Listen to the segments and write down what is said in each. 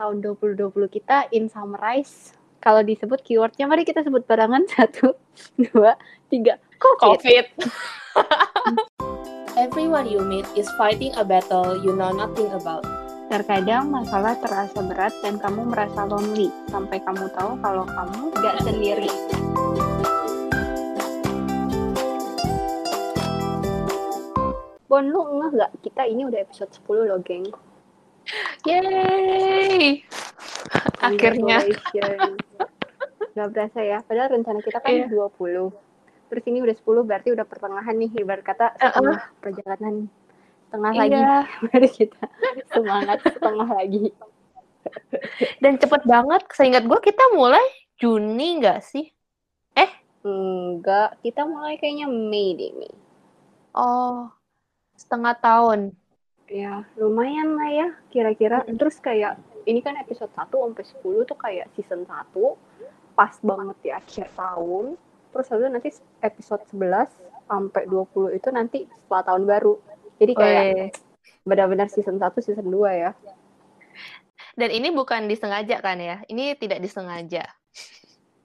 tahun 2020 kita in summarize. Kalau disebut keywordnya, mari kita sebut barangan satu, dua, tiga. COVID. COVID. Everyone you meet is fighting a battle you know nothing about. Terkadang masalah terasa berat dan kamu merasa lonely sampai kamu tahu kalau kamu gak sendiri. Bon, lu ngeh gak? Kita ini udah episode 10 loh, geng. Yeay. Akhirnya. Gak berasa ya, padahal rencana kita kan Iya. 20. Terus ini udah 10, berarti udah pertengahan nih, ibarat kata setengah perjalanan. Setengah lagi, Iya. baru kita semangat setengah lagi. Dan cepet banget. Seingat gue kita mulai Juni nggak sih? Enggak, kita mulai kayaknya Mei deh, Mei. Oh, setengah tahun. Ya, lumayan lah ya, kira-kira. Terus kayak, ini kan episode 1 sampai 10 tuh kayak season 1, pas banget di akhir tahun. Terus itu nanti episode 11 sampai 20 itu nanti setelah tahun baru. Jadi kayak benar-benar season 1, season 2 ya. Dan ini bukan disengaja kan ya? Ini tidak disengaja.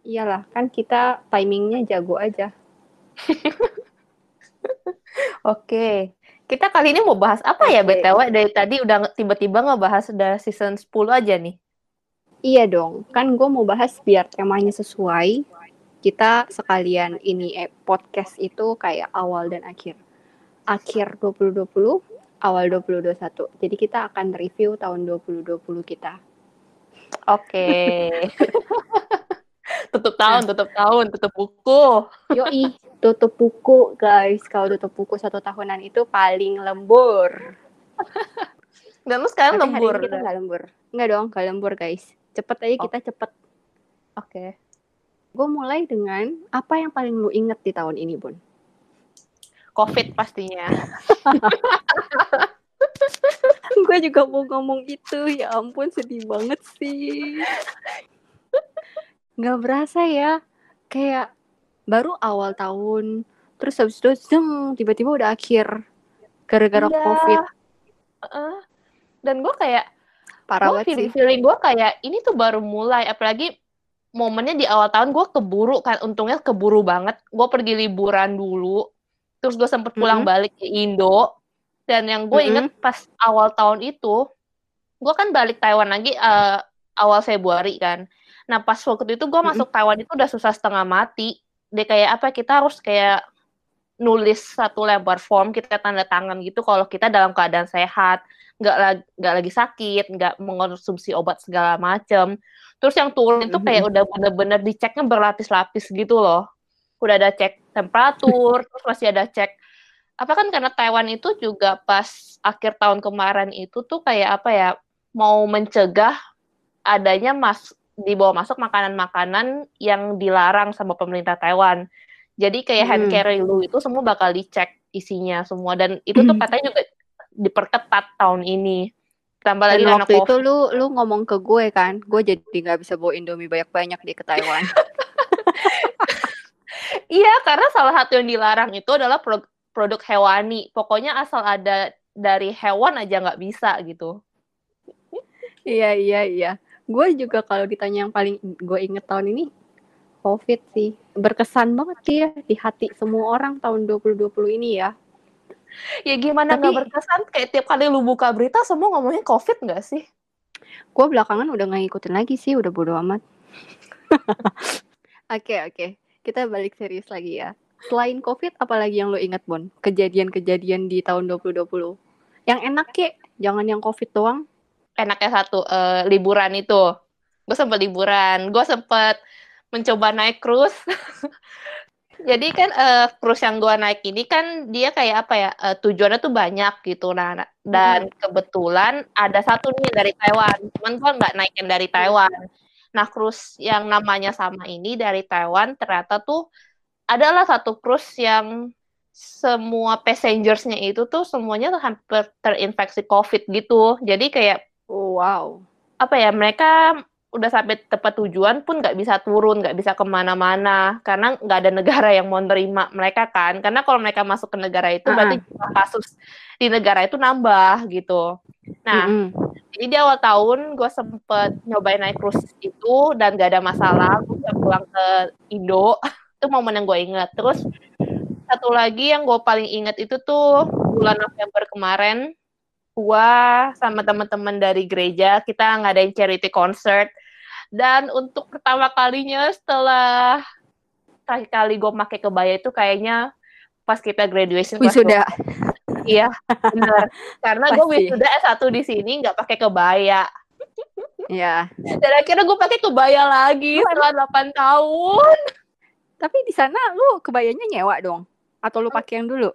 Iyalah, kan kita timingnya jago aja. Oke. Kita kali ini mau bahas apa ya, Oke. BTW? Dari tadi udah tiba-tiba ngebahas udah season 10 aja nih. Iya dong, kan gue mau bahas biar temanya sesuai. Kita sekalian ini eh, podcast itu kayak awal dan akhir. Akhir 2020, awal 2021. Jadi kita akan review tahun 2020 kita. Oke. tutup tahun, tutup tahun, tutup buku. Yoi, tutup buku guys. Kalau tutup buku satu tahunan itu paling lembur. Dan lu sekarang Tapi hari lembur. ini kita nggak lembur. Nggak dong, nggak lembur guys. Cepet aja Oh. kita cepet. Oke. Gue mulai dengan apa yang paling lu inget di tahun ini, Bun? Covid pastinya. gue juga mau ngomong itu ya ampun sedih banget sih nggak berasa ya kayak baru awal tahun terus habis itu zeng tiba-tiba udah akhir gara-gara Iya. covid Heeh. Dan gue kayak, parah gue banget sih feeling, feeling gue kayak ini tuh baru mulai. Apalagi momennya di awal tahun gue keburu kan. Untungnya keburu banget. Gue pergi liburan dulu. Terus gue sempet pulang Mhm. balik ke Indo. Dan yang gue Mhm. inget pas awal tahun itu, gue kan balik Taiwan lagi eh, awal Februari kan. Nah pas waktu itu gue Mhm. masuk Taiwan itu udah susah setengah mati. Dia kayak apa? Kita harus kayak nulis satu lembar form kita tanda tangan gitu kalau kita dalam keadaan sehat nggak lagi nggak lagi sakit nggak mengonsumsi obat segala macem terus yang turun itu kayak udah bener-bener diceknya berlapis-lapis gitu loh udah ada cek temperatur terus masih ada cek apa kan karena Taiwan itu juga pas akhir tahun kemarin itu tuh kayak apa ya mau mencegah adanya mas dibawa masuk makanan-makanan yang dilarang sama pemerintah Taiwan jadi kayak hand Hmm. carry lu itu semua bakal dicek isinya semua dan itu tuh katanya juga diperketat tahun ini. Tambah lagi waktu itu COVID. lu lu ngomong ke gue kan gue jadi nggak bisa bawa indomie banyak-banyak di ke Taiwan Iya, karena salah satu yang dilarang itu adalah pro- produk hewani. Pokoknya asal ada dari hewan aja nggak bisa gitu. iya iya iya gue juga kalau ditanya yang paling gue inget tahun ini covid sih berkesan banget sih ya di hati semua orang tahun 2020 ini ya Ya gimana nggak berkesan? Kayak tiap kali lu buka berita semua ngomongin COVID nggak sih? Gue belakangan udah nggak ngikutin lagi sih, udah bodo amat. Oke oke, kita balik serius lagi ya. Selain COVID, apalagi yang lo ingat Bon? Kejadian-kejadian di tahun 2020. Yang enak kek, jangan yang COVID doang. Enaknya satu, eh, liburan itu. Gue sempet liburan. Gue sempet mencoba naik cruise. Jadi kan eh, cruise yang gue naik ini kan dia kayak apa ya eh, tujuannya tuh banyak gitu nah dan kebetulan ada satu nih dari Taiwan cuman gue nggak naik yang dari Taiwan nah cruise yang namanya sama ini dari Taiwan ternyata tuh adalah satu cruise yang semua passengersnya itu tuh semuanya tuh hampir terinfeksi COVID gitu jadi kayak Oh, wow. apa ya mereka udah sampai tempat tujuan pun nggak bisa turun, nggak bisa ke mana-mana karena nggak ada negara yang mau nerima mereka kan. Karena kalau mereka masuk ke negara itu Uh-uh. berarti jumlah kasus di negara itu nambah gitu. Nah, Mm-mm. jadi di awal tahun gue sempet nyobain naik cruise itu dan gak ada masalah. Gue pulang ke Indo. itu momen yang gue inget. Terus satu lagi yang gue paling inget itu tuh bulan November kemarin. Gue sama teman-teman dari gereja kita ngadain charity concert. Dan untuk pertama kalinya setelah terakhir kali gue pakai kebaya itu kayaknya pas kita graduation Wisuda. Iya, benar. Karena gue wisuda S1 di sini nggak pakai kebaya. Ya. Dan akhirnya gue pakai kebaya lagi setelah 8 tahun. Tapi di sana lu kebayanya nyewa dong? Atau lu pakai yang dulu?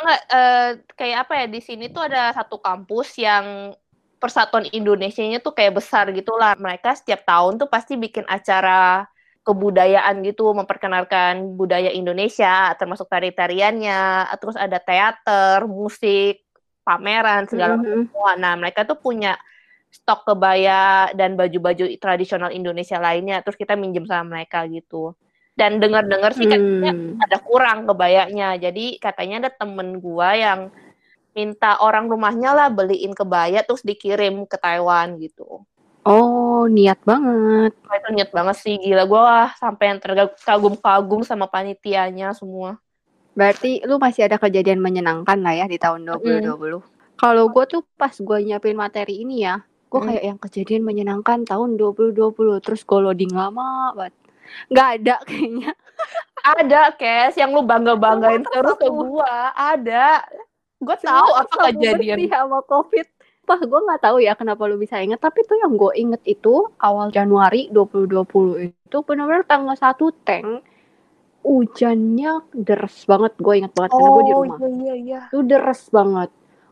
Enggak, eh, kayak apa ya, di sini tuh ada satu kampus yang persatuan Indonesianya tuh kayak besar gitu lah. Mereka setiap tahun tuh pasti bikin acara kebudayaan gitu, memperkenalkan budaya Indonesia, termasuk tari-tariannya, terus ada teater, musik, pameran, segala Mhm. semua. Nah, mereka tuh punya stok kebaya dan baju-baju tradisional Indonesia lainnya, terus kita minjem sama mereka gitu. Dan dengar-dengar sih katanya Hmm. ada kurang kebayanya. Jadi katanya ada temen gua yang minta orang rumahnya lah beliin kebaya terus dikirim ke Taiwan gitu. Oh, niat banget. Wah, itu niat banget sih, gila gua wah, sampai yang terkagum-kagum sama panitianya semua. Berarti lu masih ada kejadian menyenangkan lah ya di tahun 2020. Kalau gue tuh pas gue nyiapin materi ini ya, gue kayak yang kejadian menyenangkan tahun 2020. Terus gue loading lama banget. Nggak ada kayaknya. Ada, Kes, yang lu bangga-banggain Sama terus ke gua. Ada. Gue tahu apa kejadian. sama COVID. Wah, gue nggak tahu ya kenapa lu bisa inget. Tapi tuh yang gue inget itu awal Januari 2020 itu benar-benar tanggal 1 tank hujannya deres banget. Gue inget banget karena gue di rumah. iya, iya, iya. Itu deres banget.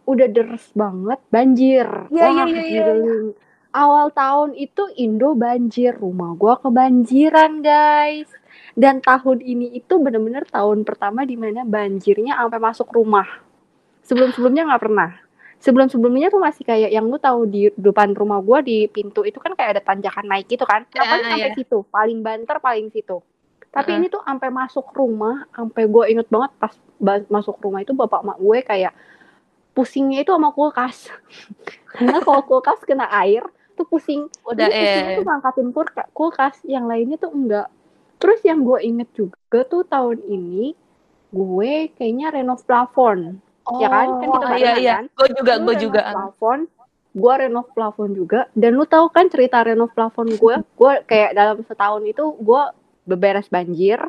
Udah deres banget, banjir. Iya, iya, Wah, iya, iya, giling. Awal tahun itu Indo banjir, rumah gua kebanjiran, guys. Dan tahun ini itu bener-bener tahun pertama di mana banjirnya sampai masuk rumah. Sebelum-sebelumnya nggak pernah. Sebelum-sebelumnya tuh masih kayak yang lu tahu di depan rumah gua di pintu itu kan kayak ada tanjakan naik gitu kan. Ya, Paling sampai ya. situ, paling banter paling situ. Tapi Heeh. ini tuh sampai masuk rumah, sampai gue inget banget pas ba- masuk rumah itu bapak mak gue kayak pusingnya itu sama kulkas. Karena kalau kulkas kena air tuh pusing. Udah, Jadi pusingnya eh. tuh ngangkatin kulkas, yang lainnya tuh enggak. Terus yang gue inget juga tuh tahun ini gue kayaknya renov plafon. Ya kan? Kan kita Oh, iya, iya. kan? Gue juga, gue juga. Plafon, gue renov plafon juga. Dan lu tahu kan cerita renov plafon gue? Gue kayak dalam setahun itu gue beberes banjir,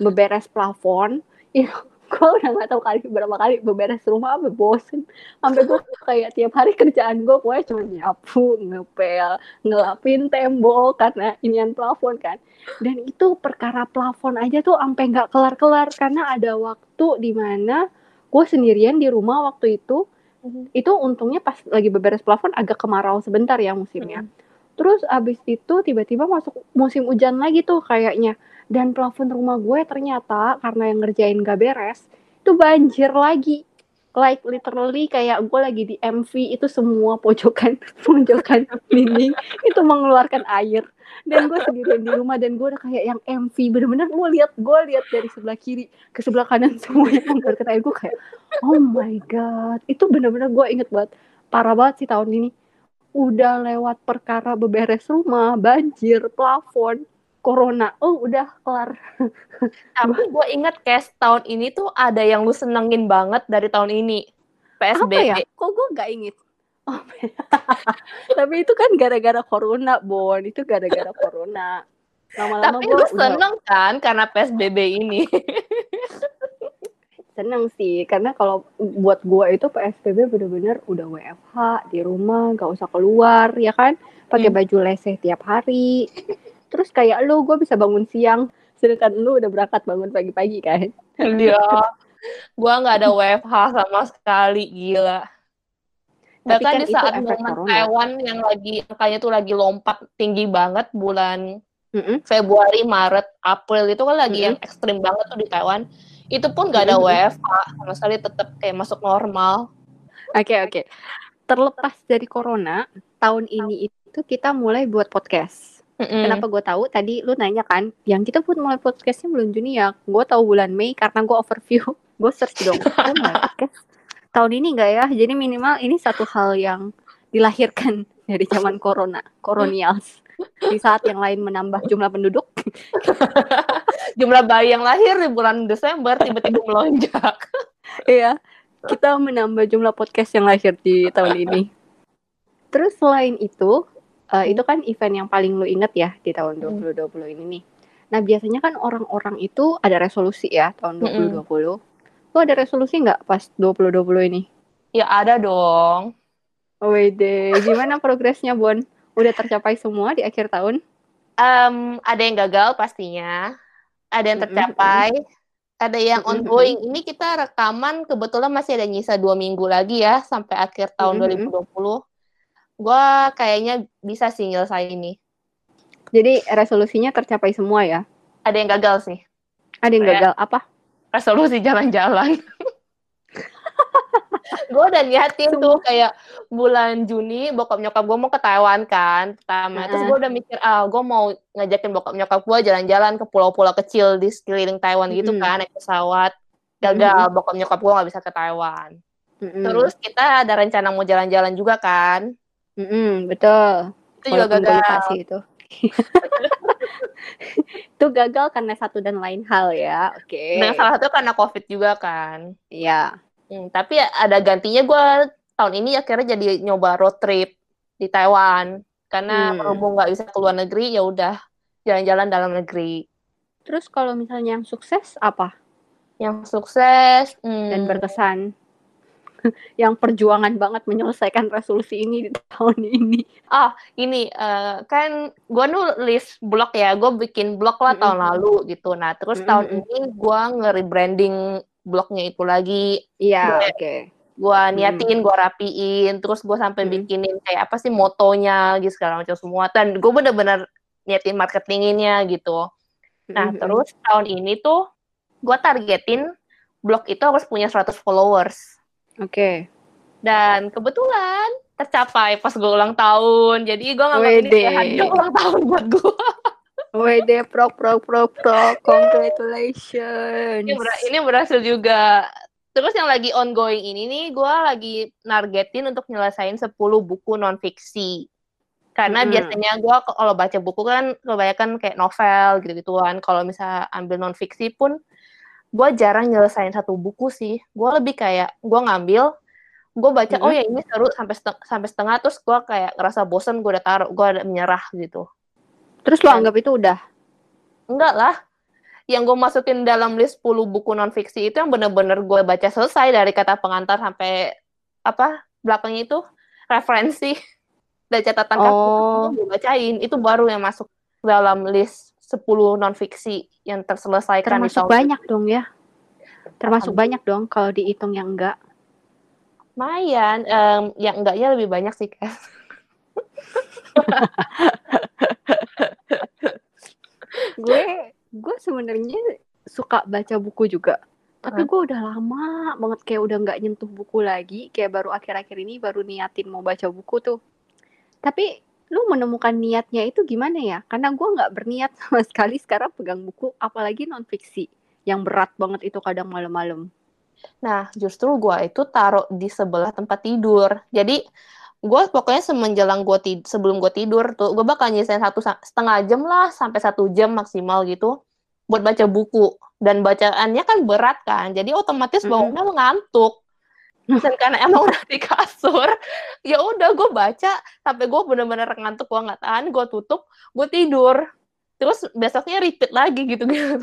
beberes plafon. Itu gue udah gak tahu kali berapa kali beberes rumah sampai bosen. Sampai gue kayak tiap hari kerjaan gue pokoknya cuma nyapu, ngepel, ngelapin tembok karena inian plafon kan. Dan itu perkara plafon aja tuh sampai nggak kelar-kelar karena ada waktu di mana gue sendirian di rumah waktu itu itu untungnya pas lagi beberes plafon agak kemarau sebentar ya musimnya. Terus abis itu tiba-tiba masuk musim hujan lagi tuh kayaknya. Dan plafon rumah gue ternyata karena yang ngerjain gak beres, itu banjir lagi. Like literally kayak gue lagi di MV itu semua pojokan pojokan dinding itu mengeluarkan air. Dan gue sendirian di rumah dan gue udah kayak yang MV bener-bener lu lihat gue lihat dari sebelah kiri ke sebelah kanan semuanya mengeluarkan air gue kayak oh my god. Itu bener-bener gue inget banget. Parah banget sih tahun ini. Udah lewat perkara beberes rumah, banjir, plafon, corona. Oh, udah kelar. Tapi gue inget, Kes, tahun ini tuh ada yang lu senengin banget dari tahun ini. Apa PSBB. ya? Kok gue gak inget? Oh, tapi itu kan gara-gara corona, Bon. Itu gara-gara corona. Lama-lama Tapi gue lu udah seneng kan karena PSBB ini? seneng sih. Karena kalau buat gue itu PSBB bener-bener udah WFH di rumah, gak usah keluar, ya kan? Pakai Hmm. baju leseh tiap hari. Terus kayak lu, gue bisa bangun siang. Sedangkan lu udah berangkat bangun pagi-pagi kan? Dia. Gua nggak ada WFH sama sekali, gila. Tapi Bahkan kan di saat momen. Taiwan yang lagi angkanya tuh lagi lompat tinggi banget bulan Mm-mm. Februari, Maret, April itu kan lagi Mm-mm. yang ekstrim banget tuh di Taiwan. Itu pun nggak ada Mm-mm. WFH sama sekali tetap kayak masuk normal. Oke oke. Terlepas dari corona, tahun ini itu kita mulai buat podcast. Mm-mm. Kenapa gue tahu? Tadi lu nanya kan, yang kita pun mulai podcastnya bulan Juni ya. Gue tahu bulan Mei karena gue overview. Gue search dong. Oh, podcast tahun ini enggak ya? Jadi minimal ini satu hal yang dilahirkan dari zaman corona, koronials. Di saat yang lain menambah jumlah penduduk, Jumlah bayi yang lahir di bulan Desember tiba-tiba melonjak. Iya, kita menambah jumlah podcast yang lahir di tahun ini. Terus selain itu, eh, itu kan event yang paling lu inget ya di tahun Hmm. 2020 ini nih. Nah biasanya kan orang-orang itu ada resolusi ya tahun Mm-mm. 2020. Lu ada resolusi nggak pas 2020 ini? Ya ada dong. Wede, gimana progresnya Bon? Udah tercapai semua di akhir tahun? Em, ada yang gagal pastinya, ada yang Mm-mm, tercapai, ada yang Mm-mm, ongoing. Ini kita rekaman kebetulan masih ada nyisa dua minggu lagi ya sampai akhir tahun Mm-mm. 2020. Gua kayaknya bisa sih nyelesain ini. Jadi resolusinya tercapai semua ya? Ada yang gagal sih. Ada yang Kayak- gagal apa? Resolusi jalan-jalan. gue udah niatin tuh kayak bulan Juni bokap nyokap gue mau ke Taiwan kan pertama terus gue udah mikir ah gue mau ngajakin bokap nyokap gue jalan-jalan ke pulau-pulau kecil di sekeliling Taiwan gitu kan naik pesawat gagal bokap nyokap gue nggak bisa ke Taiwan Mm-mm. terus kita ada rencana mau jalan-jalan juga kan Mm-mm, betul. itu juga Walaupun gagal sih itu. itu gagal karena satu dan lain hal ya. Oke. Nah, salah satu karena COVID juga kan. Iya. Hmm, tapi ada gantinya gue tahun ini akhirnya jadi nyoba road trip di Taiwan karena Hmm. berhubung nggak bisa keluar negeri ya udah jalan-jalan dalam negeri. Terus kalau misalnya yang sukses apa? Yang sukses hmm, Dan berkesan? yang perjuangan banget menyelesaikan resolusi ini di tahun ini. ini eh, kan gue nulis blog ya, gue bikin blog lah tahun lalu gitu. Nah terus tahun Mm-mm. ini gue nge-rebranding blognya itu lagi. Iya, Gue- oke. Gue niatin, gue rapiin, terus gue sampai Mm. bikinin kayak apa sih motonya gitu segala macam semua. Dan gue bener-bener niatin marketinginnya gitu. Nah, Mm-mm. terus tahun ini tuh gue targetin blog itu harus punya 100 followers. Oke. Dan kebetulan tercapai pas gue ulang tahun. Jadi gue nganggap ini hadiah ulang tahun buat gue. Wede pro pro pro pro congratulations. ini, ber- ini berhasil juga. Terus yang lagi ongoing ini nih, gue lagi nargetin untuk nyelesain 10 buku non-fiksi. Karena Mm-mm. biasanya gue kalau baca buku kan kebanyakan kayak novel gitu-gituan. Kalau misalnya ambil non-fiksi pun, gue jarang nyelesain satu buku sih. Gue lebih kayak, gue ngambil, gue baca, Mm-mm. oh ya ini seru sampai setengah, sampai setengah, terus gue kayak ngerasa bosen, gue udah taruh, gue udah menyerah gitu. Terus lo anggap itu udah? Enggak lah. Yang gue masukin dalam list 10 buku non-fiksi itu yang bener-bener gue baca selesai dari kata pengantar sampai apa belakangnya itu referensi dan catatan kaki Oh. itu gue bacain. Itu baru yang masuk dalam list 10 non-fiksi yang terselesaikan di Termasuk tahun banyak dong ya. Termasuk banyak dong kalau dihitung yang enggak. lumayan. Em, yang enggaknya lebih banyak sih, Kes. gue gue sebenarnya suka baca buku juga tapi gue udah lama banget kayak udah nggak nyentuh buku lagi kayak baru akhir-akhir ini baru niatin mau baca buku tuh tapi lu menemukan niatnya itu gimana ya karena gue nggak berniat sama sekali sekarang pegang buku apalagi non fiksi yang berat banget itu kadang malam-malam Nah, justru gue itu taruh di sebelah tempat tidur. Jadi, gue pokoknya semenjelang gue tid sebelum gue tidur tuh, gue bakal nyisain satu sa- setengah jam lah sampai satu jam maksimal gitu buat baca buku. Dan bacaannya kan berat kan, jadi otomatis bangunnya ngantuk. Dan karena emang udah di kasur, ya udah gue baca sampai gue bener-bener ngantuk, gue nggak tahan, gue tutup, gue tidur. Terus besoknya repeat lagi gitu gitu.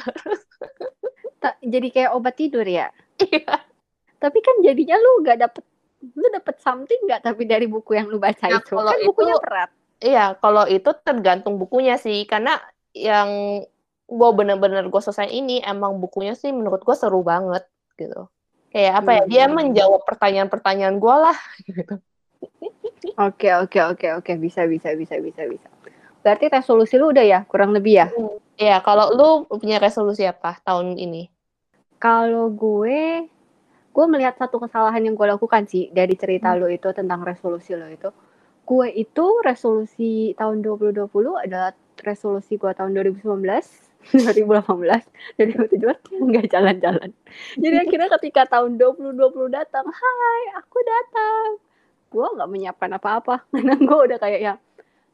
Ta- jadi kayak obat tidur ya Iya. tapi kan jadinya lu nggak dapet lu dapet something nggak tapi dari buku yang lu baca Nah, itu kalau kan bukunya itu- berat Iya, kalau itu tergantung bukunya sih, karena yang gue bener-bener gue selesai ini emang bukunya sih menurut gue seru banget gitu. Kayak apa ya? Dia Hmm. menjawab pertanyaan-pertanyaan gue lah. Gitu. Oke oke oke oke bisa bisa bisa bisa bisa. Berarti resolusi lu udah ya kurang lebih ya. Iya, kalau lu punya resolusi apa tahun ini? Kalau gue, gue melihat satu kesalahan yang gue lakukan sih dari cerita lu itu tentang resolusi lo itu. Gue itu resolusi tahun 2020 adalah resolusi gue tahun 2019, 2018, 2017 nggak jalan-jalan. Jadi akhirnya ketika tahun 2020 datang, hai aku datang. Gue nggak menyiapkan apa-apa karena gue udah kayak ya,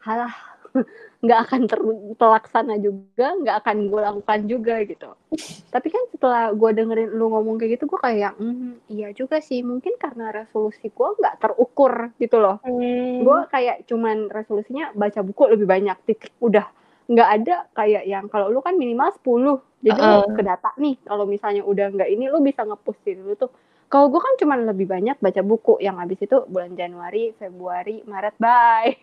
halah nggak akan ter- terlaksana juga, nggak akan gue lakukan juga gitu. Tapi kan setelah gue dengerin lu ngomong kayak gitu, gue kayak, "Hmm, iya juga sih. Mungkin karena resolusi gue nggak terukur gitu loh. Hmm. Gue kayak cuman resolusinya baca buku lebih banyak, titik udah. Nggak ada kayak yang kalau lu kan minimal 10, jadi lu Heeh. ke data nih. Kalau misalnya udah nggak ini, lu bisa nge-push diri lu tuh. Kalau gue kan cuman lebih banyak baca buku, yang habis itu bulan Januari, Februari, Maret, bye.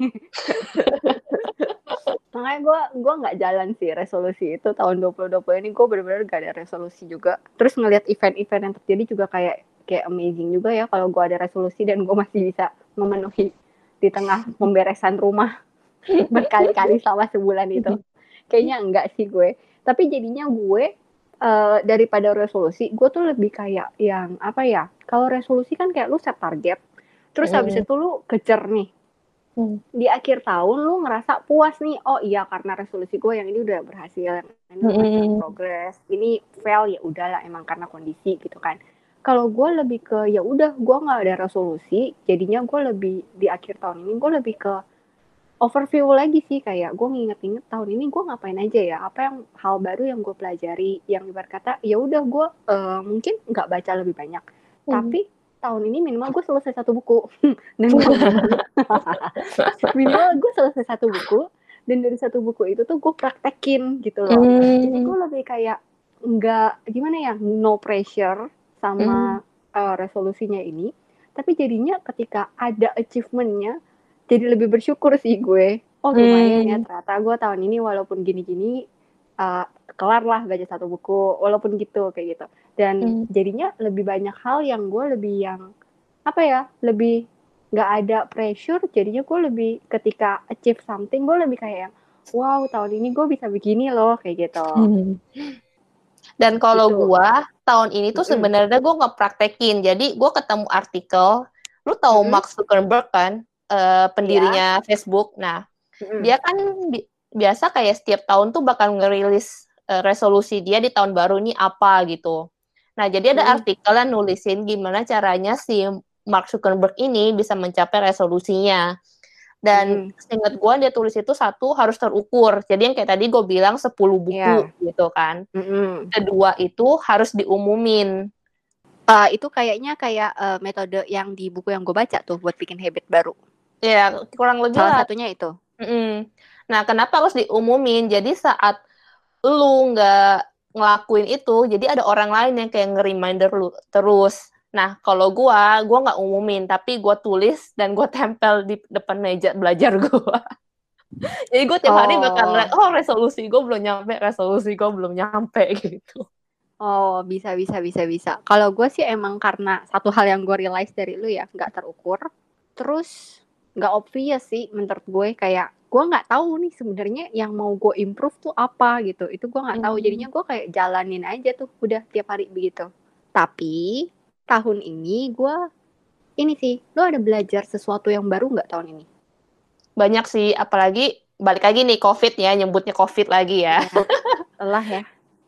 Makanya gue gua nggak jalan sih resolusi itu tahun 2020 ini gue bener-bener gak ada resolusi juga. Terus ngelihat event-event yang terjadi juga kayak kayak amazing juga ya kalau gue ada resolusi dan gue masih bisa memenuhi di tengah pemberesan rumah berkali-kali selama sebulan itu. Kayaknya enggak sih gue. Tapi jadinya gue eh, daripada resolusi, gue tuh lebih kayak yang apa ya? Kalau resolusi kan kayak lu set target, terus habis Mm. itu lu kejar nih Hmm. di akhir tahun lu ngerasa puas nih oh iya karena resolusi gue yang ini udah berhasil yang ini masih Mm-mm. progress ini fail ya udahlah emang karena kondisi gitu kan kalau gue lebih ke ya udah gue nggak ada resolusi jadinya gue lebih di akhir tahun ini gue lebih ke overview lagi sih kayak gue nginget-inget tahun ini gue ngapain aja ya apa yang hal baru yang gue pelajari yang ibarat kata ya udah gue eh, mungkin nggak baca lebih banyak. Hmm. tapi tahun ini minimal gue selesai satu buku. Dan gue minimal gue selesai satu buku dan dari satu buku itu tuh gue praktekin gitu loh. Jadi Hmm. gue lebih kayak nggak gimana ya no pressure sama uh, resolusinya ini. Tapi jadinya ketika ada achievementnya jadi lebih bersyukur sih gue oh lumayan ya Hmm. ternyata gue tahun ini walaupun gini-gini uh, kelar lah baca satu buku walaupun gitu kayak gitu dan Hmm. jadinya lebih banyak hal yang gue lebih yang apa ya lebih nggak ada pressure jadinya gue lebih ketika achieve something gue lebih kayak yang wow tahun ini gue bisa begini loh kayak gitu Hmm. Dan kalau Gitu. gua tahun ini tuh sebenarnya gua nggak praktekin. Jadi gua ketemu artikel, lu tahu Mm-mm. Mark Zuckerberg kan, eh, pendirinya Facebook. Nah, Mm-mm. dia kan bi- biasa kayak setiap tahun tuh bakal ngerilis eh, resolusi dia di tahun baru ini apa gitu. Nah, jadi ada Hmm. artikel yang nulisin gimana caranya si Mark Zuckerberg ini bisa mencapai resolusinya. Dan Hmm. seingat gua dia tulis itu satu harus terukur. Jadi yang kayak tadi gue bilang 10 buku Iya. gitu kan. Mm-mm. Kedua itu harus diumumin. Uh, itu kayaknya kayak uh, metode yang di buku yang gue baca tuh buat bikin habit baru. Ya, kurang lebih Salah lah. satunya itu. Mm-mm. Nah, kenapa harus diumumin? Jadi saat lu nggak ngelakuin itu, jadi ada orang lain yang kayak nge-reminder lu terus. Nah, kalau gua, gua nggak umumin, tapi gua tulis dan gua tempel di depan meja belajar gua. Jadi gua tiap hari bakal Oh. ngeliat, oh resolusi gua belum nyampe, resolusi gua belum nyampe gitu. Oh bisa bisa bisa bisa. Kalau gue sih emang karena satu hal yang gue realize dari lu ya nggak terukur. Terus nggak obvious sih menurut gue kayak gue nggak tahu nih sebenarnya yang mau gue improve tuh apa gitu. Itu gue nggak tahu. Hmm. Jadinya gue kayak jalanin aja tuh udah tiap hari begitu. Tapi tahun ini gue ini sih, lu ada belajar sesuatu yang baru nggak tahun ini? Banyak sih, apalagi balik lagi nih COVID ya, nyebutnya COVID lagi ya. Lelah ya.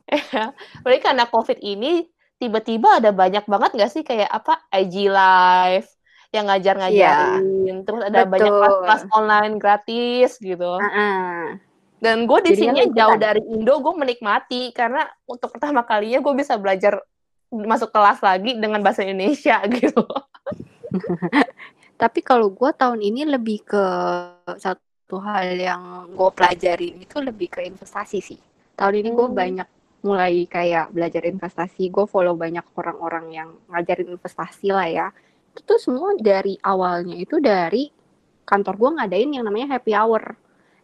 Berarti karena COVID ini tiba-tiba ada banyak banget nggak sih kayak apa IG live yang ngajar-ngajarin, terus ada banyak Betul. kelas-kelas online gratis gitu. Ah-ah. Dan gue di sini jauh dari Indo, gue menikmati karena untuk pertama kalinya gue bisa belajar masuk kelas lagi dengan bahasa Indonesia gitu. Tapi kalau gue tahun ini lebih ke satu hal yang gue pelajarin itu lebih ke investasi sih. Tahun ini gue Hmm. banyak mulai kayak belajar investasi. Gue follow banyak orang-orang yang ngajarin investasi lah ya. Itu tuh semua dari awalnya itu dari kantor gue ngadain yang namanya happy hour.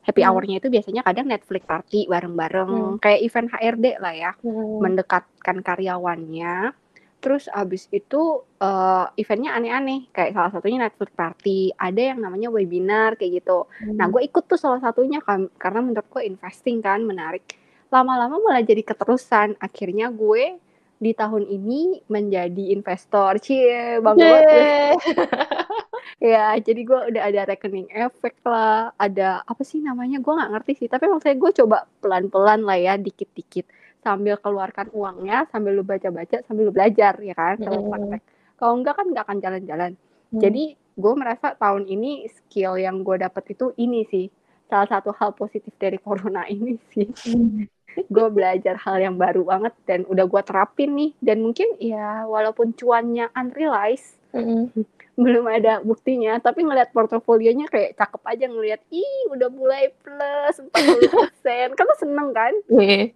Happy Hmm. hour-nya itu biasanya kadang Netflix party bareng-bareng, Hmm. kayak event HRD lah ya mendekatkan karyawannya. Terus abis itu eh, eventnya aneh-aneh, kayak salah satunya Netflix Party, ada yang namanya webinar kayak gitu. Nah gue ikut tuh salah satunya kan, karena menurut gue investing kan menarik. Lama-lama malah jadi keterusan. Akhirnya gue di tahun ini menjadi investor, cie bangga banget. ya jadi gue udah ada rekening efek lah. Ada apa sih namanya? Gue nggak ngerti sih. Tapi maksudnya gue coba pelan-pelan lah ya dikit-dikit. Sambil keluarkan uangnya sambil lu baca-baca sambil lu belajar ya kan? Kalau Mm. praktek. Kalau enggak kan nggak akan jalan-jalan. Hmm. jadi gue merasa tahun ini skill yang gue dapet itu ini sih. Salah satu hal positif dari corona ini sih. Hmm. Gue belajar hal yang baru banget dan udah gue terapin nih. Dan mungkin ya walaupun cuannya unrealized Mm-mm. belum ada buktinya tapi ngelihat portofolionya kayak cakep aja ngelihat ih udah mulai plus 40% kan lu seneng kan? Iya.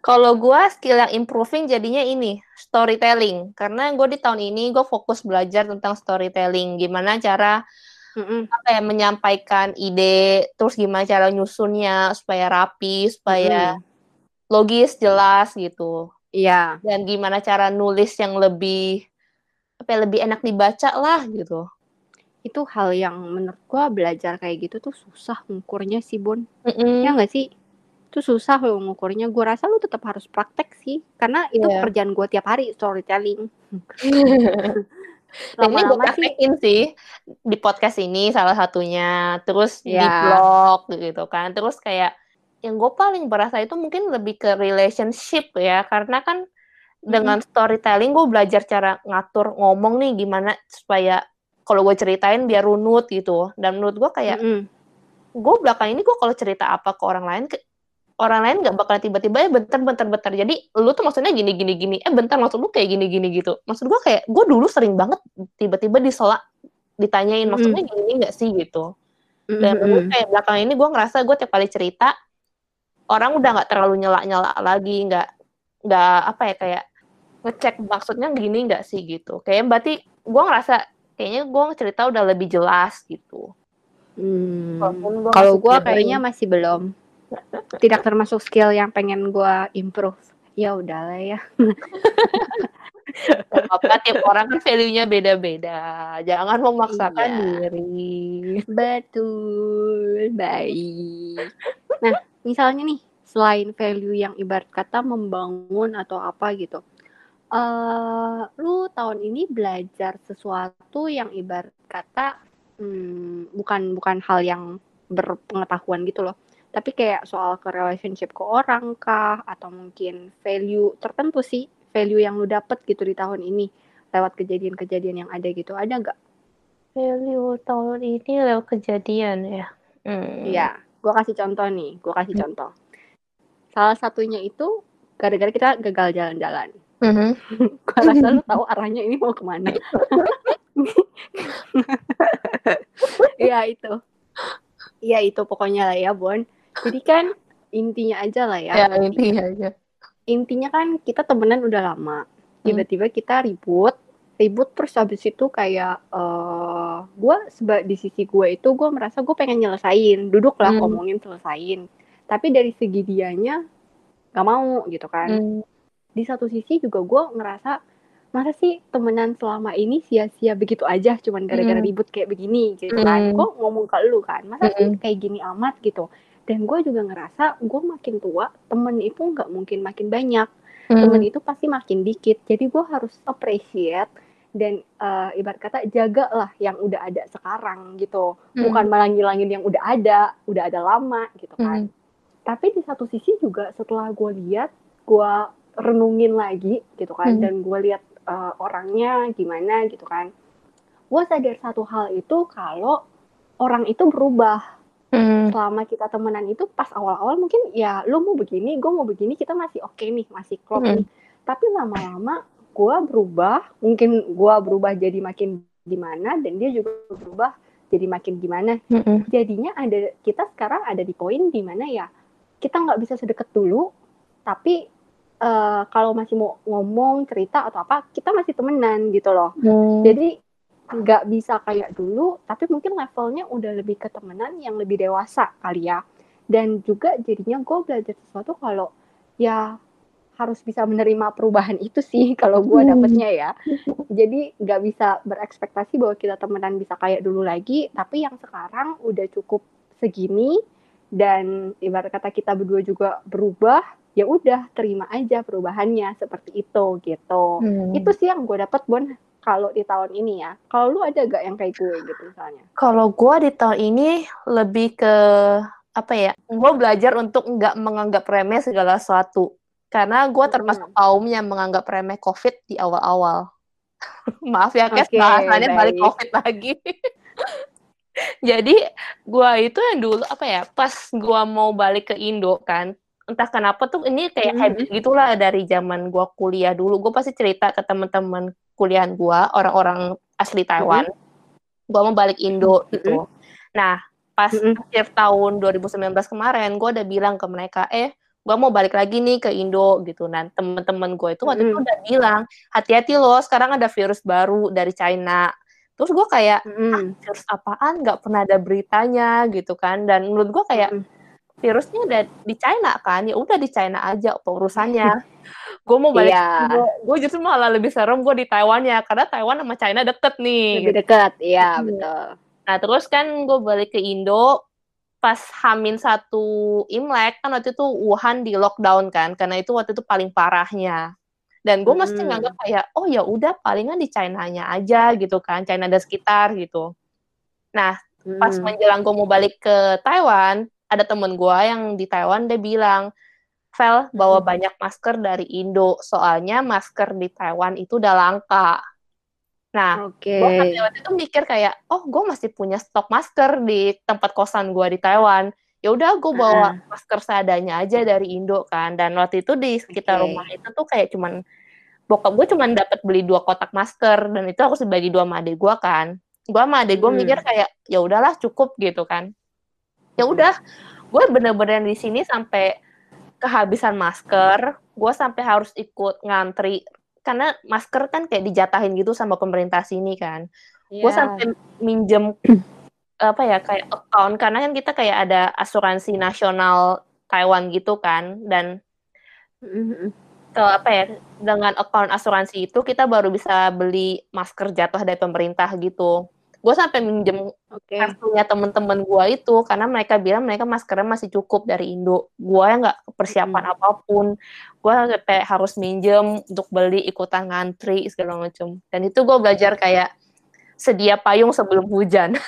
Kalau gue skill yang improving jadinya ini storytelling. Karena gue di tahun ini gue fokus belajar tentang storytelling. Gimana cara Mm-mm. apa ya menyampaikan ide terus gimana cara nyusunnya supaya rapi supaya Mm. logis jelas gitu iya dan gimana cara nulis yang lebih apa ya, lebih enak dibaca lah gitu itu hal yang menurut gue belajar kayak gitu tuh susah ngukurnya sih Bon Mm-mm. ya nggak sih itu susah loh ngukurnya gue rasa lu tetap harus praktek sih karena itu Iya. pekerjaan gue tiap hari storytelling Dan ini gue praktekin sih di podcast ini salah satunya, terus di Ya. blog gitu kan, terus kayak yang gue paling berasa itu mungkin lebih ke relationship ya, karena kan dengan storytelling gue belajar cara ngatur ngomong nih gimana supaya kalau gue ceritain biar runut gitu, dan menurut gue kayak Mm-mm. gue belakang ini gue kalau cerita apa ke orang lain ke orang lain nggak bakal tiba-tiba ya bentar bentar bentar jadi lu tuh maksudnya gini gini gini eh bentar maksud lu kayak gini gini gitu maksud gue kayak gue dulu sering banget tiba-tiba disela ditanyain Mm. maksudnya gini nggak sih gitu dan Mm-mm. menurut kayak belakang ini gue ngerasa gue tiap kali cerita orang udah nggak terlalu nyela nyela lagi nggak nggak apa ya kayak ngecek maksudnya gini nggak sih gitu kayak berarti gue ngerasa kayaknya gue cerita udah lebih jelas gitu Hmm. Gua Kalau gue kayaknya masih belum. Tidak termasuk skill yang pengen gue improve. Ya udahlah ya. Apa-apa tiap orang kan value-nya beda-beda. Jangan memaksakan Iya. diri. Betul, baik. Nah, misalnya nih, selain value yang ibarat kata membangun atau apa gitu, eh lu tahun ini belajar sesuatu yang ibarat kata hmm, bukan bukan hal yang berpengetahuan gitu loh, tapi kayak soal ke relationship ke orang kah, atau mungkin value tertentu sih, value yang lu dapet gitu di tahun ini lewat kejadian-kejadian yang ada gitu, ada nggak? Value tahun ini lewat kejadian ya. Hmm. Iya, gue kasih contoh nih, gue kasih contoh. Salah satunya itu gara-gara kita gagal jalan-jalan. Mhm. Gue rasa lu tahu arahnya ini mau ke mana. Iya itu, iya itu pokoknya lah ya Bon. Jadi kan intinya aja lah ya. Ya, intinya aja. Intinya kan kita temenan udah lama. Tiba-tiba kita ribut, ribut terus habis itu kayak eh gue seba di sisi gue itu gue merasa gue pengen nyelesain, duduk lah Hmm. ngomongin selesain. Tapi dari segi dianya gak mau gitu kan. Hmm. Di satu sisi juga gue ngerasa masa sih temenan selama ini sia-sia begitu aja cuman gara-gara Hmm. ribut kayak begini gitu kan. Hmm. Gue ngomong ke lu kan, masa sih Hmm. kayak gini amat gitu. Dan gue juga ngerasa gue makin tua temen itu nggak mungkin makin banyak Hmm. temen itu pasti makin dikit jadi gue harus appreciate dan eh, ibarat kata jaga lah yang udah ada sekarang gitu Hmm. bukan malah ngilangin yang udah ada udah ada lama gitu kan Hmm. tapi di satu sisi juga setelah gue lihat gue renungin lagi gitu kan Hmm. dan gue lihat eh, orangnya gimana gitu kan gue sadar satu hal itu kalau orang itu berubah Hmm. selama kita temenan itu pas awal-awal mungkin ya lu mau begini, gue mau begini, kita masih oke nih, masih klop Hmm. nih. Tapi lama-lama gue berubah, mungkin gue berubah jadi makin gimana dan dia juga berubah jadi makin gimana. Hmm. Jadinya ada kita sekarang ada di poin di mana ya kita nggak bisa sedekat dulu, tapi eh, kalau masih mau ngomong cerita atau apa kita masih temenan gitu loh. Hmm. Jadi nggak bisa kayak dulu, tapi mungkin levelnya udah lebih ke temenan yang lebih dewasa kali ya. Dan juga jadinya gue belajar sesuatu kalau ya harus bisa menerima perubahan itu sih kalau gue Hmm. dapetnya ya. Jadi nggak bisa berekspektasi bahwa kita temenan bisa kayak dulu lagi, tapi yang sekarang udah cukup segini dan ibarat kata kita berdua juga berubah, ya udah terima aja perubahannya seperti itu gitu Hmm. itu sih yang gue dapat Bon kalau di tahun ini ya. Kalau lu ada gak yang kayak gue gitu misalnya? Kalau gue di tahun ini lebih ke apa ya? Gue belajar untuk nggak menganggap remeh segala sesuatu. Karena gue termasuk kaum yang menganggap remeh COVID di awal-awal. Maaf ya, Kes, Oke, bahasannya balik baik. COVID lagi. Jadi gue itu yang dulu apa ya? Pas gue mau balik ke Indo kan, entah kenapa tuh ini kayak Mhm. habit gitulah dari zaman gue kuliah dulu. Gue pasti cerita ke teman-teman kuliahan gue, orang-orang asli Taiwan. Gue mau balik Indo gitu. Nah, pas Mhm. akhir tahun 2019 kemarin, gue udah bilang ke mereka, eh, gue mau balik lagi nih ke Indo gitu. Nah, teman-teman gue itu waktu itu Mhm. udah bilang, hati-hati loh, sekarang ada virus baru dari China. Terus gue kayak, Mm-mm. virus apaan? Gak pernah ada beritanya gitu kan. Dan menurut gue kayak, virusnya udah di China kan, ya udah di China aja urusannya. gue mau balik Iya. gue justru malah lebih serem gue di Taiwan ya, karena Taiwan sama China deket nih. Lebih dekat, iya Iya. betul. Nah, terus kan gue balik ke Indo pas Hamin satu Imlek kan waktu itu Wuhan di lockdown kan karena itu waktu itu paling parahnya. Dan gue mesti Mm. nganggap kayak oh ya udah palingan di China-nya aja gitu kan, China dan sekitar gitu. Nah, pas Mm. menjelang gue mau balik ke Taiwan, ada temen gue yang di Taiwan dia bilang, Vel bawa Hmm. banyak masker dari Indo, soalnya masker di Taiwan itu udah langka. Nah, Oke. gue sampai waktu itu mikir kayak oh gue masih punya stok masker di tempat kosan gue di Taiwan ya udah gue bawa masker seadanya aja dari Indo kan dan waktu itu di sekitar Oke. rumah itu tuh kayak cuman bokap gue cuman dapat beli dua kotak masker dan itu harus dibagi dua sama adik gue kan gue sama adik gue Hmm. mikir kayak ya udahlah cukup gitu kan ya udah gue bener-bener di sini sampai kehabisan masker gue sampai harus ikut ngantri. Karena masker kan kayak dijatahin gitu sama pemerintah sini kan. Gue Iya. sampai minjem apa ya kayak account. Karena kan kita kayak ada asuransi nasional Taiwan gitu kan. Dan ke apa ya dengan account asuransi itu kita baru bisa beli masker jatuh dari pemerintah gitu gue sampai minjem Oke. kartunya temen-temen gue itu karena mereka bilang mereka maskernya masih cukup dari Indo gue yang nggak persiapan apa pun gue kayak harus minjem untuk beli ikutan ngantri segala macam dan itu gue belajar kayak sedia payung sebelum hujan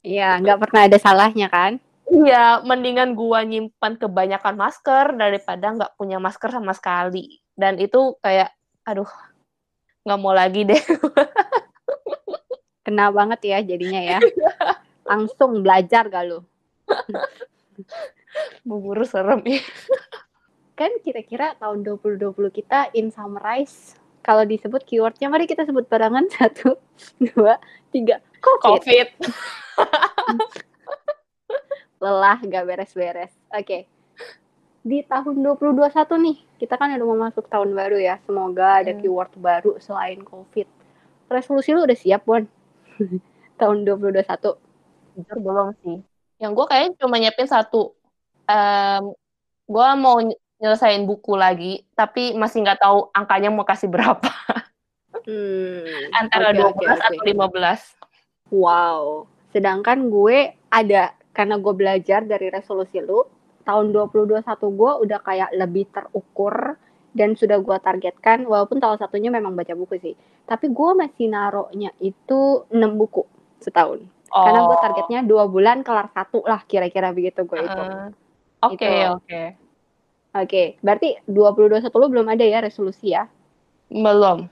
Iya, nggak pernah ada salahnya kan? Iya, mendingan gua nyimpan kebanyakan masker daripada nggak punya masker sama sekali. Dan itu kayak, aduh, nggak mau lagi deh. Kena banget ya jadinya ya. Langsung belajar gak lu? Bubur serem ya. Kan kira-kira tahun 2020 kita in summarize kalau disebut keywordnya mari kita sebut barengan satu dua tiga covid Covid. lelah gak beres-beres oke di tahun 2021 nih kita kan udah mau masuk tahun baru ya semoga ada Hmm. keyword baru selain covid resolusi lu udah siap Bon tahun 2021 Jujur belum sih. Yang gue kayaknya cuma nyiapin satu. Em, gue mau ny- nyelesain buku lagi, tapi masih nggak tahu angkanya mau kasih berapa. hmm, Antara oke, 12 oke, oke. atau 15. Wow. Sedangkan gue ada karena gue belajar dari resolusi lu tahun 2021 gue udah kayak lebih terukur dan sudah gue targetkan walaupun salah satunya memang baca buku sih. Tapi gue masih naruhnya itu 6 buku setahun. Karena gue Oh. targetnya dua bulan kelar satu lah kira-kira begitu gue itu. Oke, oke. Oke, berarti 2021 lu belum ada ya resolusi ya? Belum.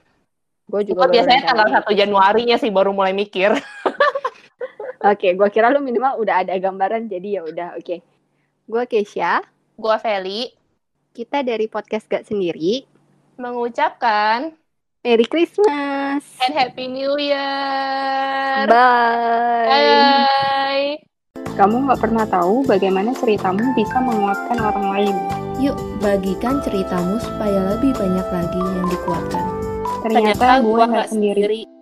Gue juga baru biasanya tanggal. 1 Januarinya sih baru mulai mikir. Oke, gue kira lu minimal udah ada gambaran jadi ya udah oke. Gue Keisha, Gue Feli kita dari podcast gak sendiri. mengucapkan Merry Christmas. and Happy New Year. Bye. Bye. Kamu nggak pernah tahu bagaimana ceritamu bisa menguatkan orang lain. Yuk, bagikan ceritamu supaya lebih banyak lagi yang dikuatkan. Ternyata, gue gua nggak sendiri. sendiri.